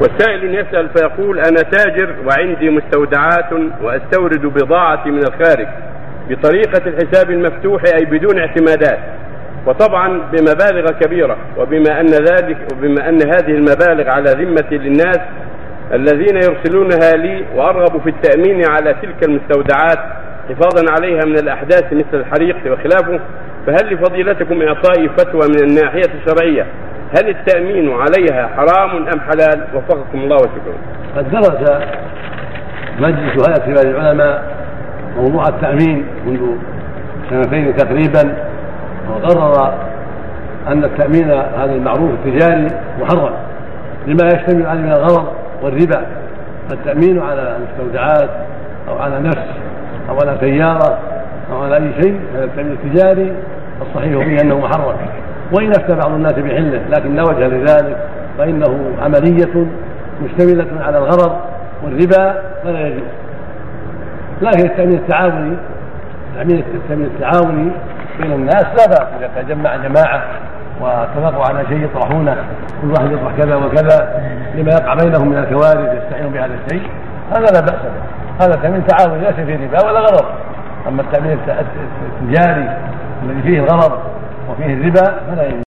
والسائل يسأل فيقول أنا تاجر وعندي مستودعات وأستورد بضاعتي من الخارج بطريقة الحساب المفتوح أي بدون اعتمادات وطبعا بمبالغ كبيرة وبما أن ذلك وبما أن هذه المبالغ على ذمة للناس الذين يرسلونها لي وأرغب في التأمين على تلك المستودعات حفاظا عليها من الأحداث مثل الحريق وخلافه فهل لفضيلتكم إعطائي فتوى من الناحية الشرعية هل التأمين عليها حرام أم حلال؟ وفقكم الله وشكرا قد درس مجلس هيئة كبار العلماء موضوع التأمين منذ سنتين تقريبا وقرر أن التأمين هذا المعروف التجاري محرم لما يشتمل عليه من الغرض والربا. التأمين على المستودعات أو على نفس أو على سيارة أو على أي شيء هذا التأمين التجاري الصحيح فيه أنه محرم. وإن أفتى بعض الناس بحله لكن لا وجه لذلك فإنه عملية مشتملة على الغرض والربا فلا يجوز. لكن التأمين التعاوني التأمين التعاوني بين الناس لا بأس. إذا تجمع جماعة واتفقوا على شيء يطرحونه كل واحد يطرح كذا وكذا لما يقع بينهم من الكوارث يستعينوا بهذا الشيء هذا لا بأس به. هذا تأمين تعاوني ليس فيه ربا ولا غرض. أما التأمين التجاري الذي فيه الغرض وفيه الربا فلا يجوز.